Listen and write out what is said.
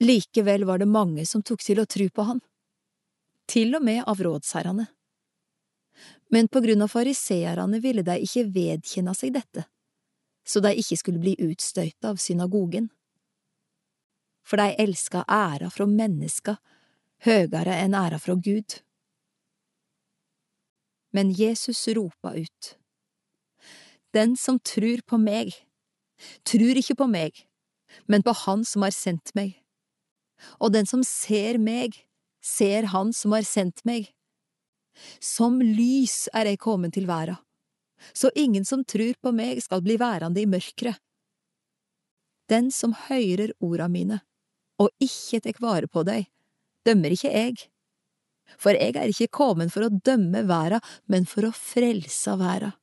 Likevel var det mange som tok til å tru på han, til og med av rådsherrene. Men på grunn av fariseerne ville de ikke vedkjenne seg dette, så de ikke skulle bli utstøyta av synagogen. For de elska æra fra menneska høgere enn æra fra Gud. Men Jesus ropa ut, Den som trur på meg, trur ikke på meg, men på Han som har sendt meg. Og den som ser meg, ser Han som har sendt meg. Som lys er jeg kommet til verda, så ingen som trur på meg skal bli værende i mørket. Den som høyrer orda mine, og ikke tek vare på dei, dømmer ikke jeg. For jeg er ikke kommet for å dømme verda, men for å frelse verda.